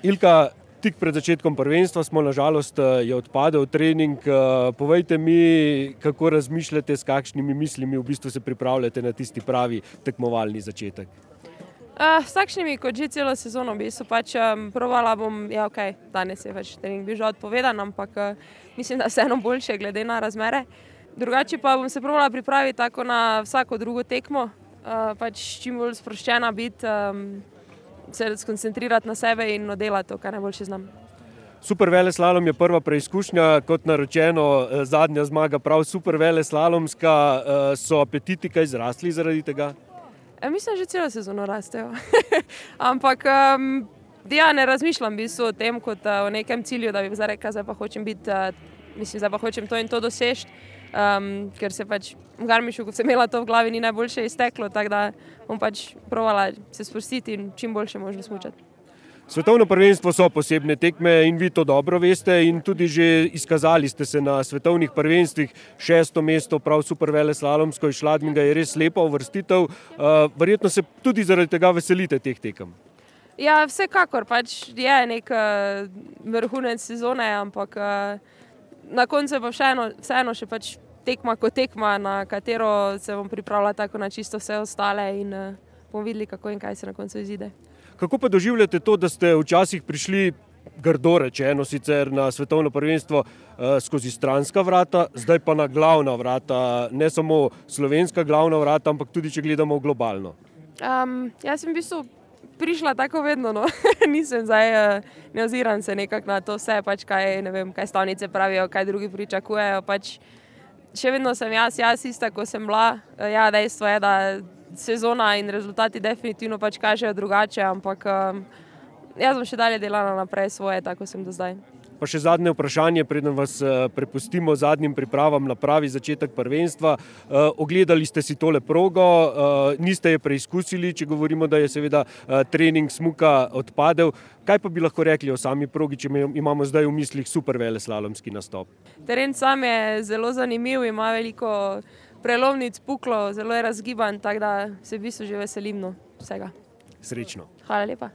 Ilka, tik pred začetkom prvenstva smo nažalost je odpadel trening. Povejte mi, kako razmišljate, s kakšnimi mislimi v bistvu se pripravljate na tisti pravi tekmovalni začetek. Uh, s takšnimi, kot že celo sezono, bi se pač um, provala, bom, ja, ok, danes je več trening bil že odpovedan, ampak uh, mislim, da vseeno boljše, glede na razmere. Drugače pa bom se provala pripraviti tako na vsako drugo tekmo, uh, pač čim bolj sproščena biti, um, se skoncentrirati na sebe in oddelati to, kar najboljše znam. Super vele slalom je prva preizkušnja, kot naročeno, zadnja zmaga, prav super vele slalomska. So apetiti kaj zrasli zaradi tega? E, mislim, že celo sezono rastejo. Ampak um, ja, ne razmišljam v bistvu o tem kot uh, o nekem cilju, da bi zdaj rekel, da pa hočem biti, uh, mislim, da pa hočem to in to doseči. Um, ker se pač v Garmišu, ko sem imela to v glavi, ni najboljše izteklo, tako da bom pač provala se sprostiti in čim boljše možno smučati. Svetovno prvenstvo so posebne tekme in vi to dobro veste in tudi že izkazali ste se na svetovnih prvenstvih. Šesto mesto, prav super vele slalomsko iz Šladminga je res lepa uvrstitev. Uh, verjetno se tudi zaradi tega veselite teh tekem. Ja, vsekakor pač je nek uh, vrhunec sezone, ampak uh, na koncu pa vseeno, vseeno še pač tekma kot tekma, na katero se bom pripravila tako na čisto vse ostale in uh, bomo videli, kako in kaj se na koncu izide. Kako pa doživljate to, da ste včasih prišli grdo rečeno sicer na svetovno prvenstvo uh, skozi stranska vrata, zdaj pa na glavna vrata, ne samo slovenska glavna vrata, ampak tudi če gledamo globalno? Um, jaz sem v bistvu prišla tako vedno, no. nisem zdaj, uh, ne oziram se nekako na to vse, pač kaj, vem, kaj stavnice pravijo, kaj drugi pričakujejo. Pač še vedno sem jaz, jaz ista, kot sem bila. Ja, dejstvo je, da sezona in rezultati definitivno pač kažejo drugače, ampak um, jaz bom še dalje delala naprej svoje, tako sem do zdaj. Pa še zadnje vprašanje, preden vas uh, prepustimo zadnjim pripravam na pravi začetek prvenstva. Uh, ogledali ste si tole progo, uh, niste je preizkusili, če govorimo, da je seveda trening smuka odpadel. Kaj pa bi lahko rekli o sami progi, če imamo zdaj v mislih super vele slalomski nastop? Teren sam je zelo zanimiv, ima veliko prelovnic puklo, zelo je razgiban, tako da se v bistvu že veselim no, vsega. Srečno. Hvala lepa.